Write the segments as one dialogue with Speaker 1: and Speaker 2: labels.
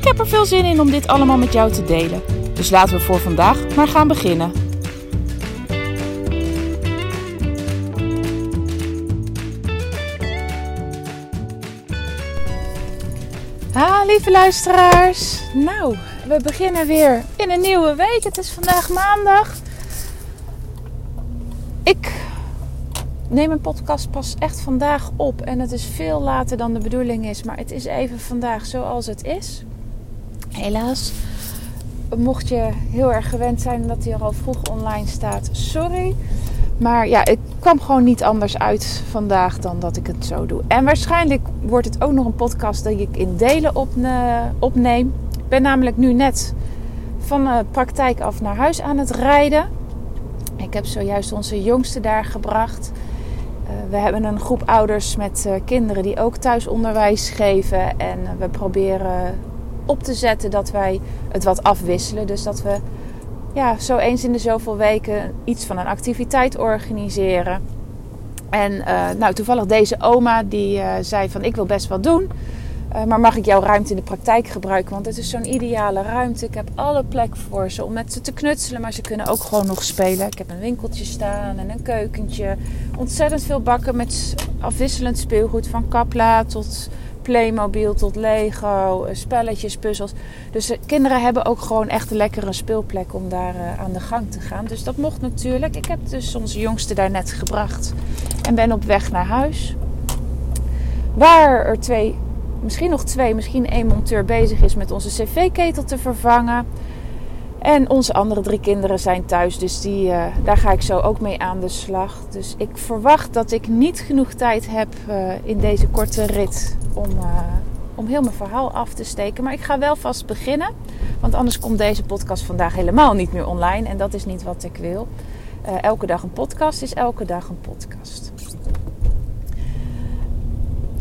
Speaker 1: Ik heb er veel zin in om dit allemaal met jou te delen. Dus laten we voor vandaag maar gaan beginnen. Ha, lieve luisteraars. Nou, we beginnen weer in een nieuwe week. Het is vandaag maandag. Ik neem een podcast pas echt vandaag op. En het is veel later dan de bedoeling is. Maar het is even vandaag zoals het is. Helaas. Mocht je heel erg gewend zijn dat hij er al vroeg online staat, sorry. Maar ja, het kwam gewoon niet anders uit vandaag dan dat ik het zo doe. En waarschijnlijk wordt het ook nog een podcast dat ik in delen opneem. Ik ben namelijk nu net van de praktijk af naar huis aan het rijden. Ik heb zojuist onze jongste daar gebracht. Uh, we hebben een groep ouders met uh, kinderen die ook thuisonderwijs geven. En uh, we proberen op te zetten dat wij het wat afwisselen. Dus dat we ja, zo eens in de zoveel weken iets van een activiteit organiseren. En uh, nou, toevallig deze oma die uh, zei van ik wil best wat doen. Uh, maar mag ik jouw ruimte in de praktijk gebruiken? Want het is zo'n ideale ruimte. Ik heb alle plek voor ze om met ze te knutselen. Maar ze kunnen ook gewoon nog spelen. Ik heb een winkeltje staan en een keukentje. Ontzettend veel bakken met afwisselend speelgoed. Van Kapla tot Playmobil tot Lego, spelletjes, puzzels. Dus kinderen hebben ook gewoon echt een lekkere speelplek om daar uh, aan de gang te gaan. Dus dat mocht natuurlijk. Ik heb dus onze jongste daar net gebracht en ben op weg naar huis. Waar er twee, misschien nog twee, misschien één monteur bezig is met onze cv-ketel te vervangen. En onze andere drie kinderen zijn thuis, dus die, daar ga ik zo ook mee aan de slag. Dus ik verwacht dat ik niet genoeg tijd heb in deze korte rit om, uh, om heel mijn verhaal af te steken. Maar ik ga wel vast beginnen, want anders komt deze podcast vandaag helemaal niet meer online. En dat is niet wat ik wil. elke dag een podcast is elke dag een podcast.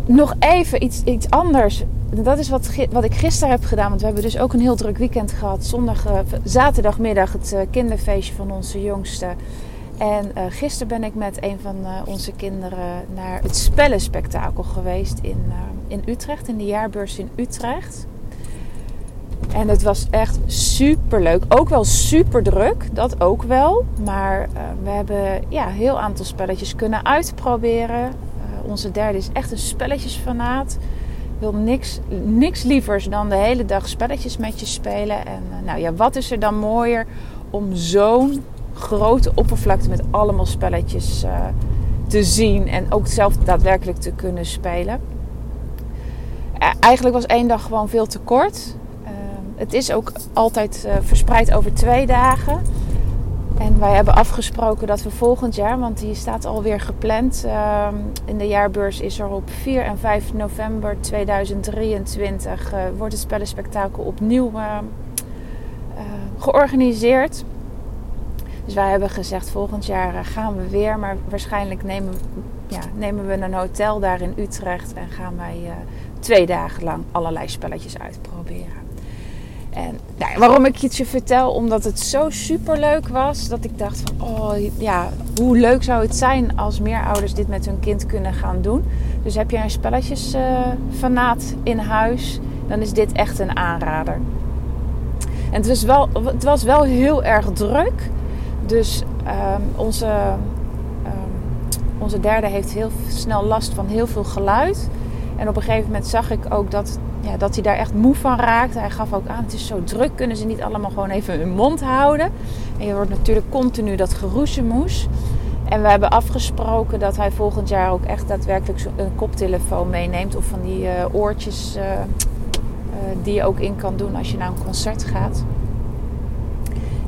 Speaker 1: Nog even iets, iets anders dat is wat, wat ik gisteren heb gedaan. Want we hebben dus ook een heel druk weekend gehad. Zondag, uh, zaterdagmiddag het kinderfeestje van onze jongste. En uh, gisteren ben ik met een van onze kinderen naar het spellenspectakel geweest in, in Utrecht. In de jaarbeurs in Utrecht. En het was echt super leuk. Ook wel super druk, dat ook wel. Maar we hebben ja, heel aantal spelletjes kunnen uitproberen. onze derde is echt een spelletjesfanaat wil niks, niks lievers dan de hele dag spelletjes met je spelen. En nou ja, wat is er dan mooier om zo'n grote oppervlakte met allemaal spelletjes uh, te zien en ook zelf daadwerkelijk te kunnen spelen. Uh, eigenlijk was één dag gewoon veel te kort. het is ook altijd verspreid over twee dagen. En wij hebben afgesproken dat we volgend jaar, want die staat alweer gepland. Uh, in de jaarbeurs is er op 4 en 5 november 2023 uh, wordt het spellenspectakel opnieuw uh, georganiseerd. Dus wij hebben gezegd volgend jaar gaan we weer, maar waarschijnlijk nemen, ja, nemen we een hotel daar in Utrecht en gaan wij twee dagen lang allerlei spelletjes uitproberen. En nou, waarom ik het je vertel? Omdat het zo super leuk was. Dat ik dacht van, oh ja, hoe leuk zou het zijn als meer ouders dit met hun kind kunnen gaan doen. Dus heb je een spelletjesfanaat uh, in huis, dan is dit echt een aanrader. En het was wel, het was wel heel erg druk. Dus um, onze, um, onze derde heeft heel snel last van heel veel geluid. En op een gegeven moment zag ik ook dat ja, dat hij daar echt moe van raakte. Hij gaf ook aan, het is zo druk, kunnen ze niet allemaal gewoon even hun mond houden. En je wordt natuurlijk continu dat geroezemoes. En we hebben afgesproken dat hij volgend jaar ook echt daadwerkelijk een koptelefoon meeneemt. Of van die uh, oortjes uh, uh, die je ook in kan doen als je naar een concert gaat.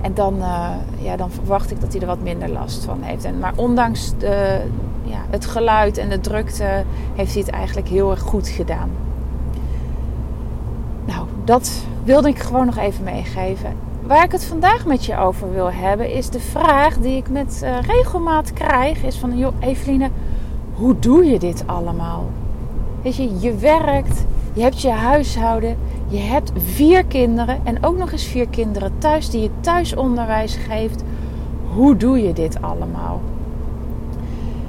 Speaker 1: En dan, ja, dan verwacht ik dat hij er wat minder last van heeft. En, maar ondanks de, ja, het geluid en de drukte heeft hij het eigenlijk heel erg goed gedaan dat wilde ik gewoon nog even meegeven. Waar ik het vandaag met je over wil hebben, is de vraag die ik met uh, regelmaat krijg: is van joh, Eveline, hoe doe je dit allemaal? Weet je, je werkt, je hebt je huishouden, je hebt vier kinderen en ook nog eens vier kinderen thuis die je thuisonderwijs geeft. Hoe doe je dit allemaal?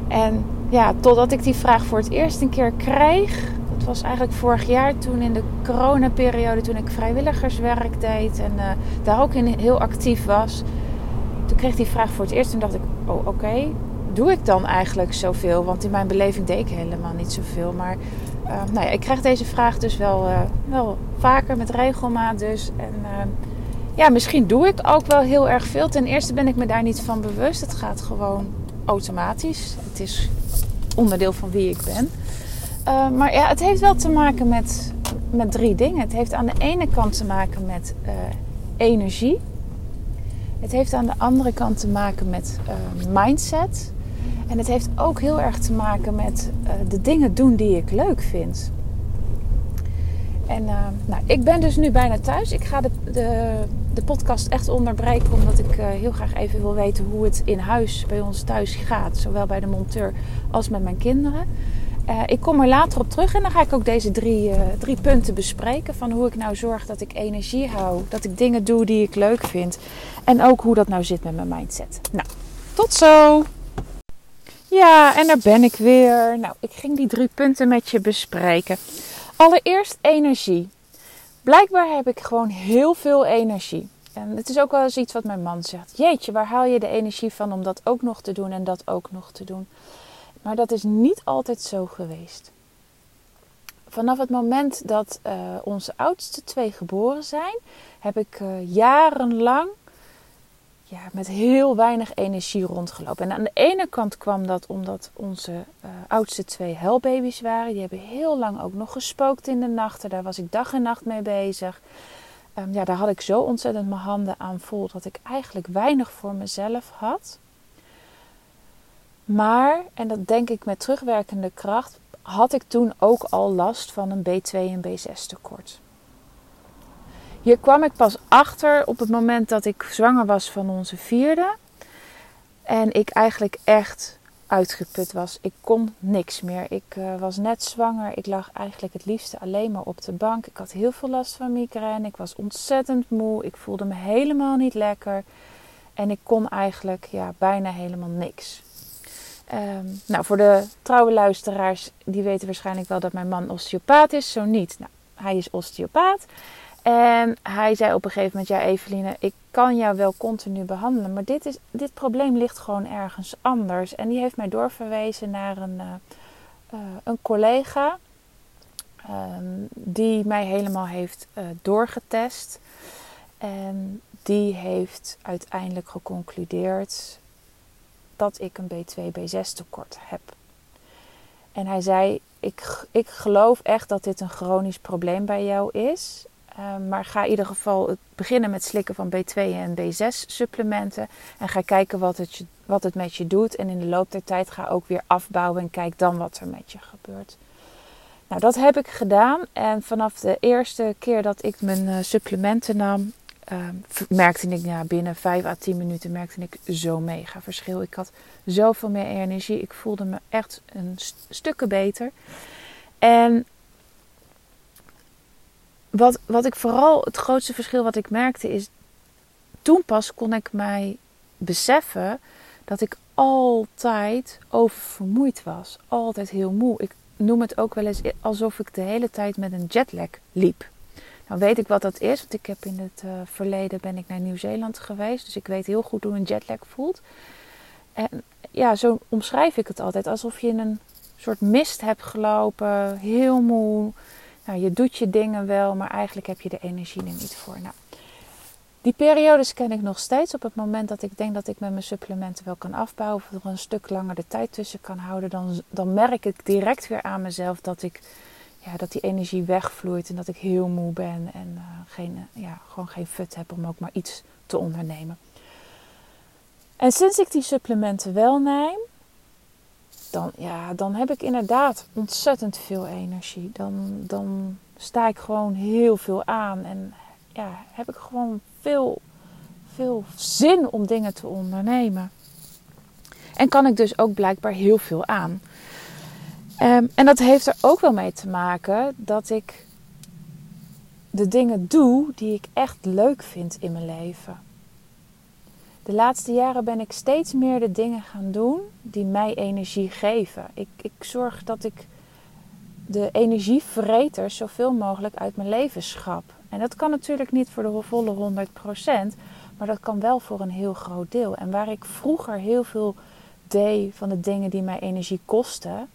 Speaker 1: En ja, totdat ik die vraag voor het eerst een keer kreeg, dat was eigenlijk vorig jaar toen in de coronaperiode, toen ik vrijwilligerswerk deed en uh, daar ook in heel actief was. Toen kreeg ik die vraag voor het eerst en dacht ik, oh oké, doe ik dan eigenlijk zoveel? Want in mijn beleving deed ik helemaal niet zoveel. Maar nou ja, ik krijg deze vraag dus wel, uh, wel vaker met regelmaat dus. En uh, ja, misschien doe ik ook wel heel erg veel. Ten eerste ben ik me daar niet van bewust. Het gaat gewoon automatisch. Het is onderdeel van wie ik ben. maar ja, het heeft wel te maken met, met drie dingen. Het heeft aan de ene kant te maken met energie. Het heeft aan de andere kant te maken met mindset. En het heeft ook heel erg te maken met uh, de dingen doen die ik leuk vind. En uh, nou, ik ben dus nu bijna thuis. Ik ga de, de, de podcast echt onderbreken, omdat ik uh, heel graag even wil weten hoe het in huis bij ons thuis gaat. Zowel bij de monteur als met mijn kinderen. ik kom er later op terug en dan ga ik ook deze drie, drie punten bespreken. Van hoe ik nou zorg dat ik energie hou. Dat ik dingen doe die ik leuk vind. En ook hoe dat nou zit met mijn mindset. Nou, tot zo! Ja, en daar ben ik weer. Nou, ik ging die drie punten met je bespreken. Allereerst energie. Blijkbaar heb ik gewoon heel veel energie. En het is ook wel eens iets wat mijn man zegt. Jeetje, waar haal je de energie van om dat ook nog te doen en dat ook nog te doen? Maar dat is niet altijd zo geweest. Vanaf het moment dat uh, onze oudste twee geboren zijn, heb ik uh, jarenlang ja, met heel weinig energie rondgelopen. En aan de ene kant kwam dat omdat onze uh, oudste twee helbaby's waren. Die hebben heel lang ook nog gespookt in de nachten. Daar was ik dag en nacht mee bezig. Um, ja, daar had ik zo ontzettend mijn handen aan vol dat ik eigenlijk weinig voor mezelf had. Maar, en dat denk ik met terugwerkende kracht, had ik toen ook al last van een B2 en B6 tekort. Hier kwam ik pas achter op het moment dat ik zwanger was van onze vierde. En ik eigenlijk echt uitgeput was. Ik kon niks meer. Ik uh, was net zwanger. Ik lag eigenlijk het liefste alleen maar op de bank. Ik had heel veel last van migraine. Ik was ontzettend moe. Ik voelde me helemaal niet lekker. En ik kon eigenlijk ja, bijna helemaal niks. Um, nou, voor de trouwe luisteraars, die weten waarschijnlijk wel dat mijn man osteopaat is. Zo niet. Nou, hij is osteopaat. En hij zei op een gegeven moment: Ja, Eveline, ik kan jou wel continu behandelen, maar dit, is, dit probleem ligt gewoon ergens anders. En die heeft mij doorverwezen naar een, uh, uh, een collega, um, die mij helemaal heeft uh, doorgetest. En die heeft uiteindelijk geconcludeerd dat ik een B2, B6 tekort heb. En hij zei: ik, ik geloof echt dat dit een chronisch probleem bij jou is. Ehm, maar ga in ieder geval beginnen met slikken van B2 en B6 supplementen. En ga kijken wat het, wat het met je doet. En in de loop der tijd ga ook weer afbouwen en kijk dan wat er met je gebeurt. Nou, dat heb ik gedaan. En vanaf de eerste keer dat ik mijn uh, supplementen nam, uh, merkte ik ja, binnen 5 à 10 minuten merkte ik zo mega verschil. Ik had zoveel meer energie. Ik voelde me echt een st stukken beter. En wat, wat ik vooral, het grootste verschil wat ik merkte is, toen pas kon ik mij beseffen dat ik altijd oververmoeid was. Altijd heel moe. Ik noem het ook wel eens alsof ik de hele tijd met een jetlag liep. Nou weet ik wat dat is, want ik heb in het uh, verleden ben ik naar Nieuw-Zeeland geweest. Dus ik weet heel goed hoe een jetlag voelt. En ja, zo omschrijf ik het altijd. Alsof je in een soort mist hebt gelopen, heel moe. Nou, je doet je dingen wel, maar eigenlijk heb je de energie er niet voor. Nou, die periodes ken ik nog steeds. Op het moment dat ik denk dat ik met mijn supplementen wel kan afbouwen, of er een stuk langer de tijd tussen kan houden, dan, dan merk ik direct weer aan mezelf dat, ik, ja, dat die energie wegvloeit en dat ik heel moe ben en uh, geen, ja, gewoon geen fut heb om ook maar iets te ondernemen. En sinds ik die supplementen wel neem, dan, ja, dan heb ik inderdaad ontzettend veel energie. Dan, dan sta ik gewoon heel veel aan. En ja, heb ik gewoon veel, veel zin om dingen te ondernemen. En kan ik dus ook blijkbaar heel veel aan. Um, en dat heeft er ook wel mee te maken dat ik de dingen doe die ik echt leuk vind in mijn leven. De laatste jaren ben ik steeds meer de dingen gaan doen die mij energie geven. Ik, ik zorg dat ik de energievreters zoveel mogelijk uit mijn leven schap. En dat kan natuurlijk niet voor de volle 100%, maar dat kan wel voor een heel groot deel. En waar ik vroeger heel veel deed van de dingen die mij energie kosten,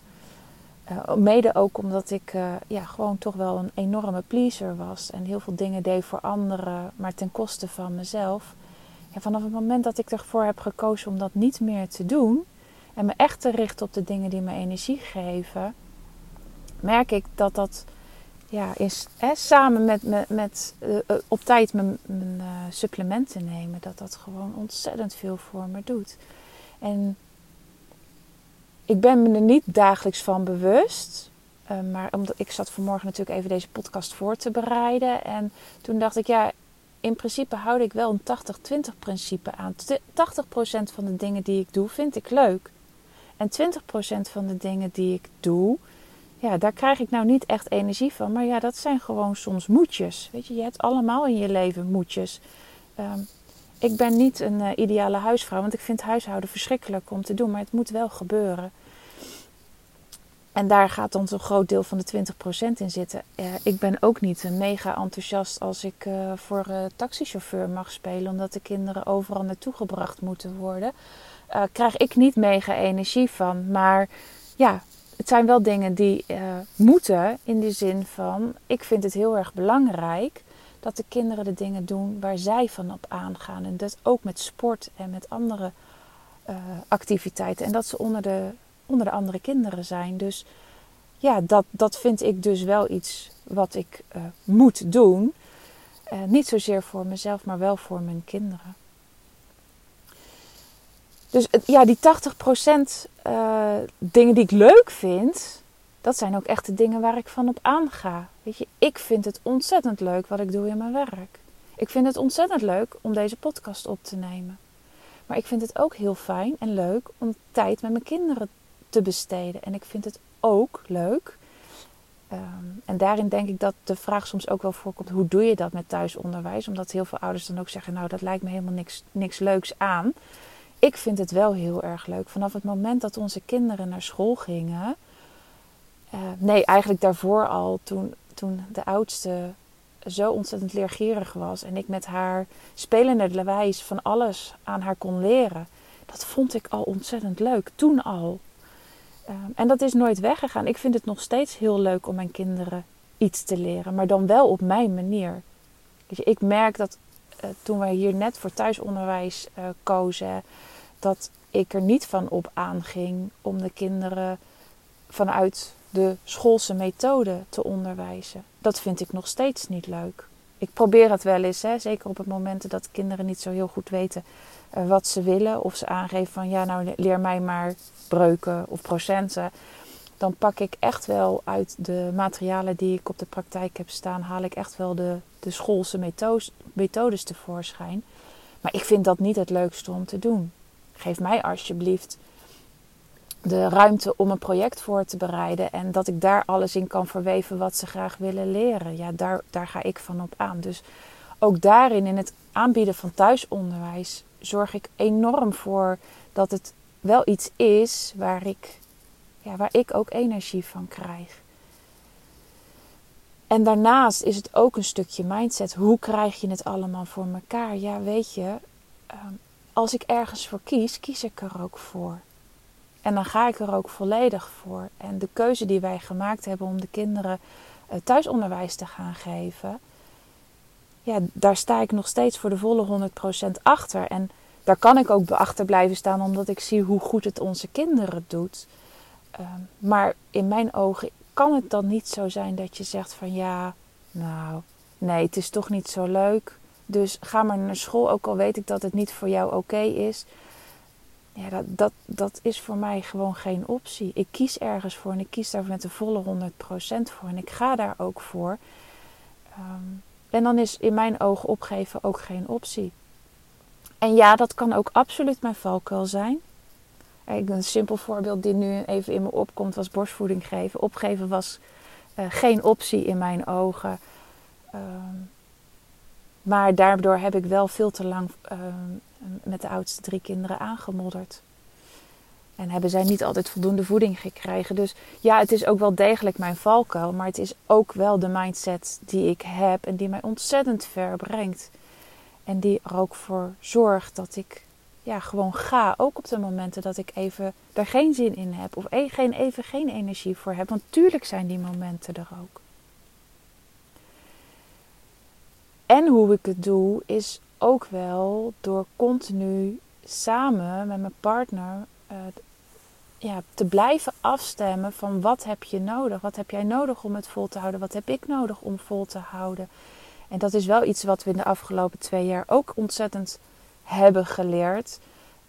Speaker 1: uh, mede ook omdat ik uh, ja, gewoon toch wel een enorme pleaser was en heel veel dingen deed voor anderen, maar ten koste van mezelf. Vanaf het moment dat ik ervoor heb gekozen om dat niet meer te doen en me echt te richten op de dingen die me energie geven, merk ik dat dat ja, is hè, samen met, met, met uh, op tijd mijn, mijn supplementen nemen, dat dat gewoon ontzettend veel voor me doet. En ik ben me er niet dagelijks van bewust. Maar omdat ik zat vanmorgen natuurlijk even deze podcast voor te bereiden. En toen dacht ik, ja, in principe houd ik wel een 80-20 principe aan. 80% van de dingen die ik doe, vind ik leuk. En 20% van de dingen die ik doe, ja, daar krijg ik nou niet echt energie van. Maar ja, dat zijn gewoon soms moedjes. Weet je, je hebt allemaal in je leven moedjes. Um, ik ben niet een uh, ideale huisvrouw, want ik vind huishouden verschrikkelijk om te doen, maar het moet wel gebeuren. En daar gaat dan zo'n groot deel van de 20% in zitten. Uh, ik ben ook niet mega enthousiast als ik uh, voor taxichauffeur mag spelen, omdat de kinderen overal naartoe gebracht moeten worden. krijg ik niet mega energie van. Maar ja, het zijn wel dingen die moeten in de zin van: ik vind het heel erg belangrijk dat de kinderen de dingen doen waar zij van op aangaan. En dat ook met sport en met andere uh, activiteiten. En dat ze onder de, onder de andere kinderen zijn. Dus ja, dat, dat vind ik dus wel iets wat ik uh, moet doen. Uh, niet zozeer voor mezelf, maar wel voor mijn kinderen. Dus ja, die 80% dingen die ik leuk vind, dat zijn ook echt de dingen waar ik van op aanga. Weet je, ik vind het ontzettend leuk wat ik doe in mijn werk. Ik vind het ontzettend leuk om deze podcast op te nemen. Maar ik vind het ook heel fijn en leuk om tijd met mijn kinderen te besteden. En ik vind het ook leuk. Um, en daarin denk ik dat de vraag soms ook wel voorkomt: hoe doe je dat met thuisonderwijs? Omdat heel veel ouders dan ook zeggen: Nou, dat lijkt me helemaal niks, niks leuks aan. Ik vind het wel heel erg leuk. Vanaf het moment dat onze kinderen naar school gingen, uh, nee, eigenlijk daarvoor al, toen, toen de oudste zo ontzettend leergierig was en ik met haar spelende wijs van alles aan haar kon leren. Dat vond ik al ontzettend leuk, toen al. Uh, en dat is nooit weggegaan. Ik vind het nog steeds heel leuk om mijn kinderen iets te leren, maar dan wel op mijn manier. Ik merk dat uh, toen wij hier net voor thuisonderwijs uh, kozen, dat ik er niet van op aanging om de kinderen vanuit de schoolse methode te onderwijzen. Dat vind ik nog steeds niet leuk. Ik probeer het wel eens, hè, zeker op het moment dat kinderen niet zo heel goed weten wat ze willen. Of ze aangeven van ja, nou leer mij maar breuken of procenten. Dan pak ik echt wel uit de materialen die ik op de praktijk heb staan, haal ik echt wel de, de schoolse methodes, methodes tevoorschijn. Maar ik vind dat niet het leukste om te doen. Geef mij alsjeblieft de ruimte om een project voor te bereiden. En dat ik daar alles in kan verweven wat ze graag willen leren. Ja, daar, daar ga ik van op aan. Dus ook daarin, in het aanbieden van thuisonderwijs, zorg ik enorm voor dat het wel iets is waar ik, ja, waar ik ook energie van krijg. En daarnaast is het ook een stukje mindset. Hoe krijg je het allemaal voor elkaar? Ja, weet je, ehm, als ik ergens voor kies, kies ik er ook voor. En dan ga ik er ook volledig voor. En de keuze die wij gemaakt hebben om de kinderen eh, thuisonderwijs te gaan geven, ja, daar sta ik nog steeds voor de volle 100% achter. En daar kan ik ook achter blijven staan, omdat ik zie hoe goed het onze kinderen doet. Ehm, maar in mijn ogen kan het dan niet zo zijn dat je zegt van ja, nou, nee, het is toch niet zo leuk. Dus ga maar naar school, ook al weet ik dat het niet voor jou oké is ja, dat, dat, dat is voor mij gewoon geen optie. Ik kies ergens voor en ik kies daar met de volle 100% voor. En ik ga daar ook voor. Ehm, en dan is in mijn ogen opgeven ook geen optie. En ja, dat kan ook absoluut mijn valkuil zijn. Een simpel voorbeeld die nu even in me opkomt was borstvoeding geven. Opgeven was uh, geen optie in mijn ogen. Ehm, maar daardoor heb ik wel veel te lang ehm, met de oudste drie kinderen aangemodderd. En hebben zij niet altijd voldoende voeding gekregen. Dus ja, het is ook wel degelijk mijn valkuil. Maar het is ook wel de mindset die ik heb en die mij ontzettend ver brengt. En die er ook voor zorgt dat ik ja, gewoon ga. Ook op de momenten dat ik even er geen zin in heb. Of e-, geen, even geen energie voor heb. Want tuurlijk zijn die momenten er ook. En hoe ik het doe is ook wel door continu samen met mijn partner uh, ja, te blijven afstemmen van wat heb je nodig? Wat heb jij nodig om het vol te houden? Wat heb ik nodig om vol te houden? En dat is wel iets wat we in de afgelopen twee jaar ook ontzettend hebben geleerd.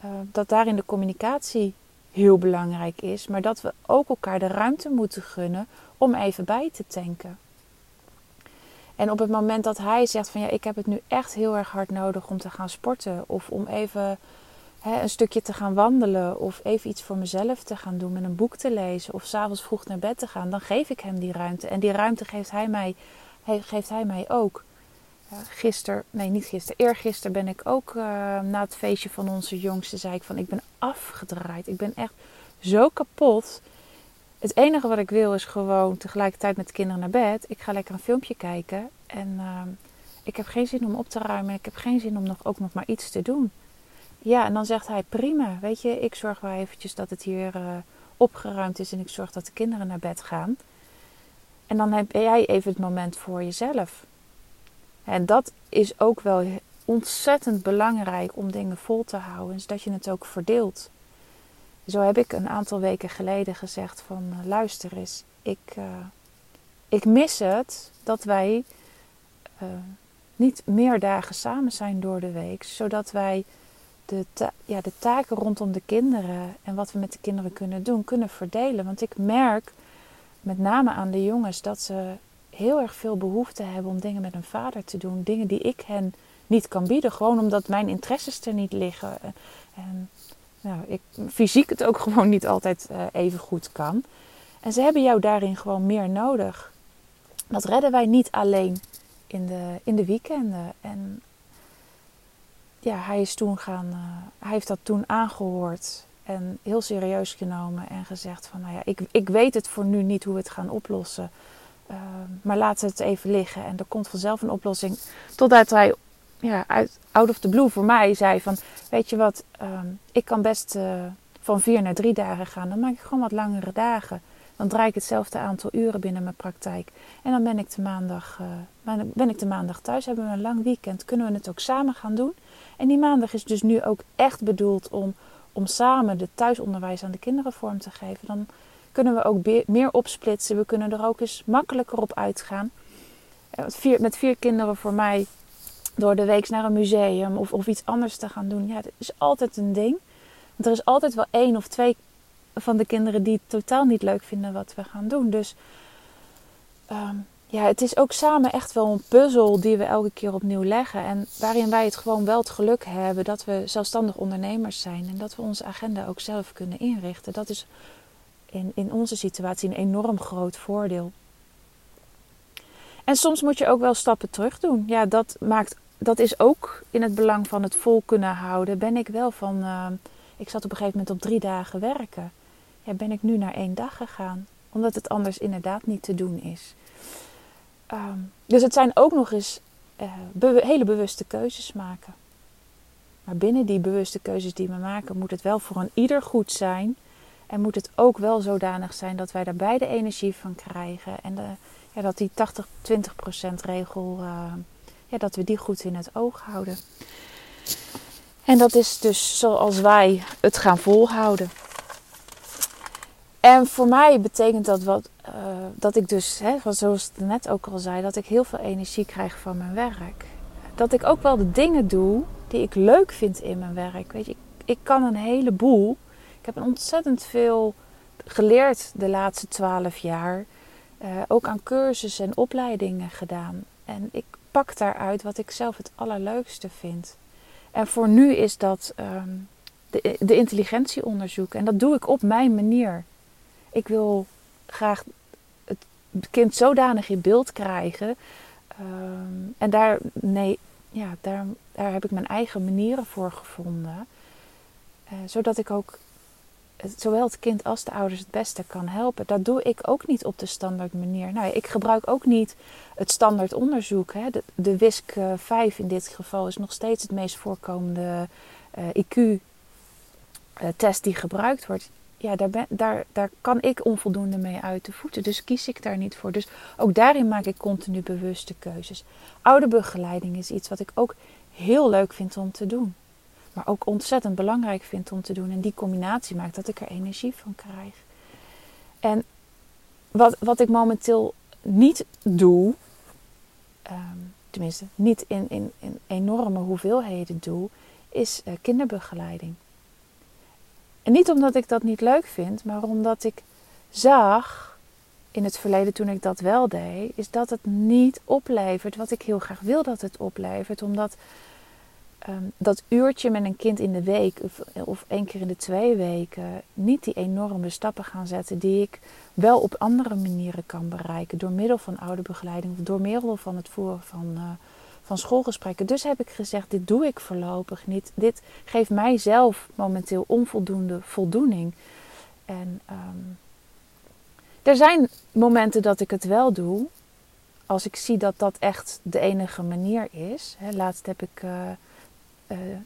Speaker 1: Uh, dat daarin de communicatie heel belangrijk is. Maar dat we ook elkaar de ruimte moeten gunnen om even bij te tanken. En op het moment dat hij zegt van ja, ik heb het nu echt heel erg hard nodig om te gaan sporten. Of om even hè, een stukje te gaan wandelen. Of even iets voor mezelf te gaan doen. Met een boek te lezen. Of s'avonds vroeg naar bed te gaan. Dan geef ik hem die ruimte. En die ruimte geeft hij mij, geeft hij mij ook. Gisteren, nee niet gisteren, eergisteren ben ik ook uh, na het feestje van onze jongste. Zei ik van ik ben afgedraaid. Ik ben echt zo kapot. Het enige wat ik wil is gewoon tegelijkertijd met de kinderen naar bed. Ik ga lekker een filmpje kijken. En uh, ik heb geen zin om op te ruimen. Ik heb geen zin om nog, ook nog maar iets te doen. Ja, en dan zegt hij prima. Weet je, ik zorg wel eventjes dat het hier uh, opgeruimd is. En ik zorg dat de kinderen naar bed gaan. En dan heb jij even het moment voor jezelf. En dat is ook wel ontzettend belangrijk om dingen vol te houden. Zodat je het ook verdeelt. Zo heb ik een aantal weken geleden gezegd van uh, luister eens, ik, uh, ik mis het dat wij niet meer dagen samen zijn door de week. Zodat wij de, ja, de taken rondom de kinderen en wat we met de kinderen kunnen doen, kunnen verdelen. Want ik merk met name aan de jongens dat ze heel erg veel behoefte hebben om dingen met een vader te doen. Dingen die ik hen niet kan bieden. Gewoon omdat mijn interesses er niet liggen. En nou, ik fysiek het ook gewoon niet altijd uh, even goed kan. En ze hebben jou daarin gewoon meer nodig. Dat redden wij niet alleen in de, in de weekenden. En ja, hij is toen gaan, uh, hij heeft dat toen aangehoord en heel serieus genomen en gezegd van, nou ja, ik, ik weet het voor nu niet hoe we het gaan oplossen. Uh, maar laten we het even liggen en er komt vanzelf een oplossing. Totdat hij ja, uit, out of the blue voor mij zei van... Weet je wat, um, ik kan best uh, van vier naar drie dagen gaan. Dan maak ik gewoon wat langere dagen. Dan draai ik hetzelfde aantal uren binnen mijn praktijk. En dan ben ik de maandag, uh, ben ik de maandag thuis. Hebben we een lang weekend. Kunnen we het ook samen gaan doen. En die maandag is dus nu ook echt bedoeld om, om samen de thuisonderwijs aan de kinderen vorm te geven. Dan kunnen we ook meer opsplitsen. We kunnen er ook eens makkelijker op uitgaan. Vier, met vier kinderen voor mij door de week naar een museum of, of iets anders te gaan doen. Ja, dat is altijd een ding. Want er is altijd wel één of twee van de kinderen die het totaal niet leuk vinden wat we gaan doen. Dus um, ja, het is ook samen echt wel een puzzel die we elke keer opnieuw leggen. En waarin wij het gewoon wel het geluk hebben dat we zelfstandig ondernemers zijn. En dat we onze agenda ook zelf kunnen inrichten. Dat is in, in onze situatie een enorm groot voordeel. En soms moet je ook wel stappen terug doen. Ja, dat maakt dat is ook in het belang van het vol kunnen houden. Ben ik wel van. Uh, ik zat op een gegeven moment op drie dagen werken. Ja, ben ik nu naar één dag gegaan. Omdat het anders inderdaad niet te doen is. Um, dus het zijn ook nog eens be hele bewuste keuzes maken. Maar binnen die bewuste keuzes die we maken, moet het wel voor een ieder goed zijn. En moet het ook wel zodanig zijn dat wij daar beide energie van krijgen. En de, ja, dat die 80-20% regel. Uh, ja, dat we die goed in het oog houden. En dat is dus zoals wij het gaan volhouden. En voor mij betekent dat wat, uh, dat ik dus, hè, zoals ik net ook al zei, dat ik heel veel energie krijg van mijn werk. Dat ik ook wel de dingen doe die ik leuk vind in mijn werk. Weet je, ik, ik kan een heleboel. Ik heb ontzettend veel geleerd de laatste twaalf jaar. Uh, ook aan cursussen en opleidingen gedaan. En ik pak daaruit wat ik zelf het allerleukste vind. En voor nu is dat um, de, de intelligentieonderzoek. En dat doe ik op mijn manier. Ik wil graag het kind zodanig in beeld krijgen. Um, en daar, nee, ja, daar, daar heb ik mijn eigen manieren voor gevonden. Uh, zodat ik ook zowel het kind als de ouders het beste kan helpen. Dat doe ik ook niet op de standaard manier. Nou, ik gebruik ook niet het standaard onderzoek. Hè. De, WISC 5 eh, in dit geval is nog steeds het meest voorkomende eh, IQ-test die gebruikt wordt. Ja, daar, daar, daar kan ik onvoldoende mee uit de voeten. Dus kies ik daar niet voor. Dus ook daarin maak ik continu bewuste keuzes. Ouderbegeleiding is iets wat ik ook heel leuk vind om te doen maar ook ontzettend belangrijk vind om te doen. En die combinatie maakt dat ik er energie van krijg. En wat, wat ik momenteel niet doe, ehm, tenminste niet in, in, in enorme hoeveelheden doe, is uh, kinderbegeleiding. En niet omdat ik dat niet leuk vind, maar omdat ik zag in het verleden toen ik dat wel deed, is dat het niet oplevert wat ik heel graag wil dat het oplevert. Omdat Ehm, dat uurtje met een kind in de week of, één keer in de twee weken niet die enorme stappen gaan zetten die ik wel op andere manieren kan bereiken. Door middel van ouderbegeleiding of door middel van het voeren van, uh, van schoolgesprekken. Dus heb ik gezegd, dit doe ik voorlopig niet. Dit geeft mijzelf momenteel onvoldoende voldoening. En um, er zijn momenten dat ik het wel doe. Als ik zie dat dat echt de enige manier is. Hè, laatst heb ik... Uh,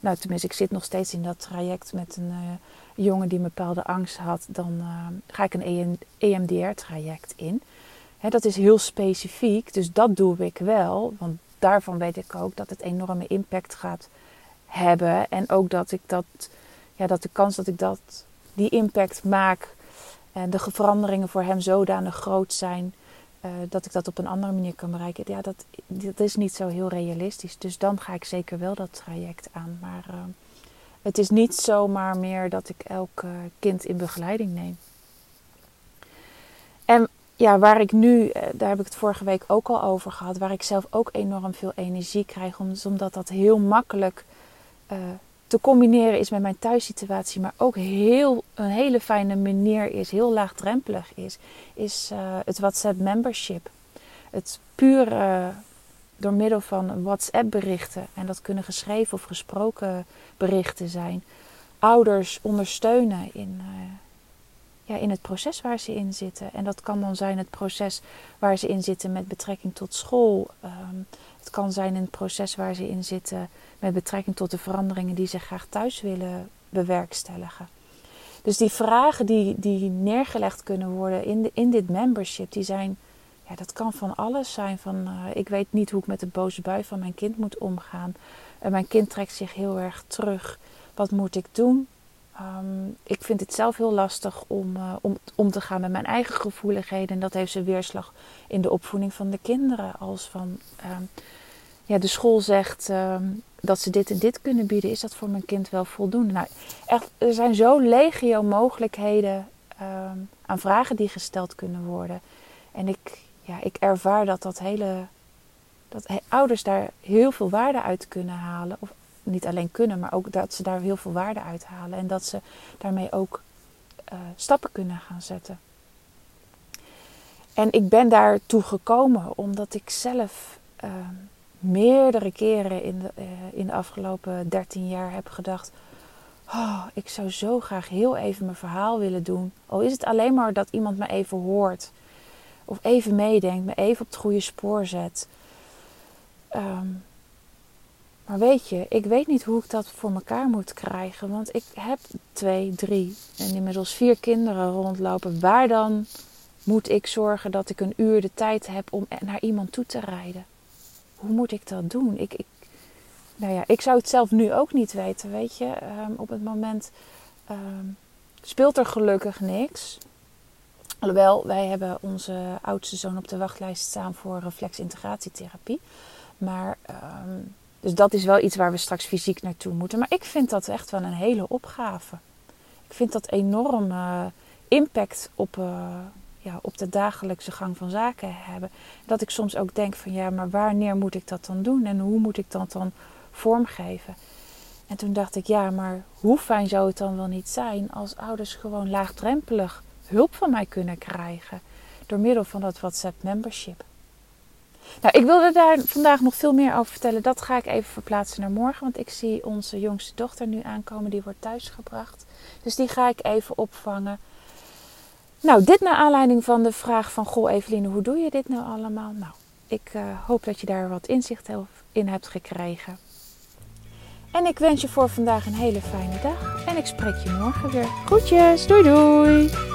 Speaker 1: nou tenminste, ik zit nog steeds in dat traject met een uh, jongen die een bepaalde angst had. Dan ga ik een EMDR-traject in. Hè, dat is heel specifiek, dus dat doe ik wel. Want daarvan weet ik ook dat het enorme impact gaat hebben. En ook dat ik dat, ja, dat de kans dat ik dat, die impact maak en de veranderingen voor hem zodanig groot zijn uh, dat ik dat op een andere manier kan bereiken. Ja, dat, dat is niet zo heel realistisch. Dus dan ga ik zeker wel dat traject aan. Maar uh, het is niet zomaar meer dat ik elk uh, kind in begeleiding neem. En ja, waar ik nu, daar heb ik het vorige week ook al over gehad, waar ik zelf ook enorm veel energie krijg, omdat dat heel makkelijk te combineren is met mijn thuissituatie, maar ook heel, een hele fijne manier is, heel laagdrempelig is, is uh, het WhatsApp membership. Het puur uh, door middel van WhatsApp berichten, en dat kunnen geschreven of gesproken berichten zijn, ouders ondersteunen in, ja, in het proces waar ze in zitten. En dat kan dan zijn het proces waar ze in zitten met betrekking tot school. Um, het kan zijn het proces waar ze in zitten met betrekking tot de veranderingen die ze graag thuis willen bewerkstelligen. Dus die vragen die, die neergelegd kunnen worden in, de, in dit membership, die zijn, ja, dat kan van alles zijn. Van uh, ik weet niet hoe ik met de boze bui van mijn kind moet omgaan. Uh, mijn kind trekt zich heel erg terug. Wat moet ik doen? Um, ik vind het zelf heel lastig om, uh, om om te gaan met mijn eigen gevoeligheden. En dat heeft zijn weerslag in de opvoeding van de kinderen. Als van um, ja, de school zegt um, dat ze dit en dit kunnen bieden, is dat voor mijn kind wel voldoende? Nou, echt, er zijn zo legio mogelijkheden aan vragen die gesteld kunnen worden. En ik, ja, ik ervaar dat dat hele. Dat ouders daar heel veel waarde uit kunnen halen. Of niet alleen kunnen, maar ook dat ze daar heel veel waarde uit halen. En dat ze daarmee ook uh, stappen kunnen gaan zetten. En ik ben daartoe gekomen omdat ik zelf. Uh, meerdere keren in de, uh, in de afgelopen 13 jaar heb gedacht: oh, ik zou zo graag heel even mijn verhaal willen doen. Al is het alleen maar dat iemand me even hoort, of even meedenkt, me even op het goede spoor zet. Um, maar weet je, ik weet niet hoe ik dat voor mekaar moet krijgen. Want ik heb twee, drie en inmiddels vier kinderen rondlopen. Waar dan moet ik zorgen dat ik een uur de tijd heb om naar iemand toe te rijden? hoe moet ik dat doen? Ik, ik, nou ja, ik zou het zelf nu ook niet weten, weet je. Um, op het moment um, speelt er gelukkig niks. Alhoewel, wij hebben onze oudste zoon op de wachtlijst staan voor reflexintegratietherapie. Maar um, Dus dat is wel iets waar we straks fysiek naartoe moeten. Maar ik vind dat echt wel een hele opgave. Ik vind dat enorm uh, impact op, uh, ja, op de dagelijkse gang van zaken hebben. Dat ik soms ook denk van ja, maar wanneer moet ik dat dan doen? En hoe moet ik dat dan vormgeven? En toen dacht ik, ja, maar hoe fijn zou het dan wel niet zijn als ouders gewoon laagdrempelig hulp van mij kunnen krijgen door middel van dat WhatsApp membership. Nou, ik wilde daar vandaag nog veel meer over vertellen. Dat ga ik even verplaatsen naar morgen, want ik zie onze jongste dochter nu aankomen. Die wordt thuisgebracht. Dus die ga ik even opvangen. Nou, dit naar aanleiding van de vraag van... Goh, Eveline, hoe doe je dit nou allemaal? Nou, ik uh, hoop dat je daar wat inzicht in hebt gekregen. En ik wens je voor vandaag een hele fijne dag. En ik spreek je morgen weer. Groetjes, doei doei!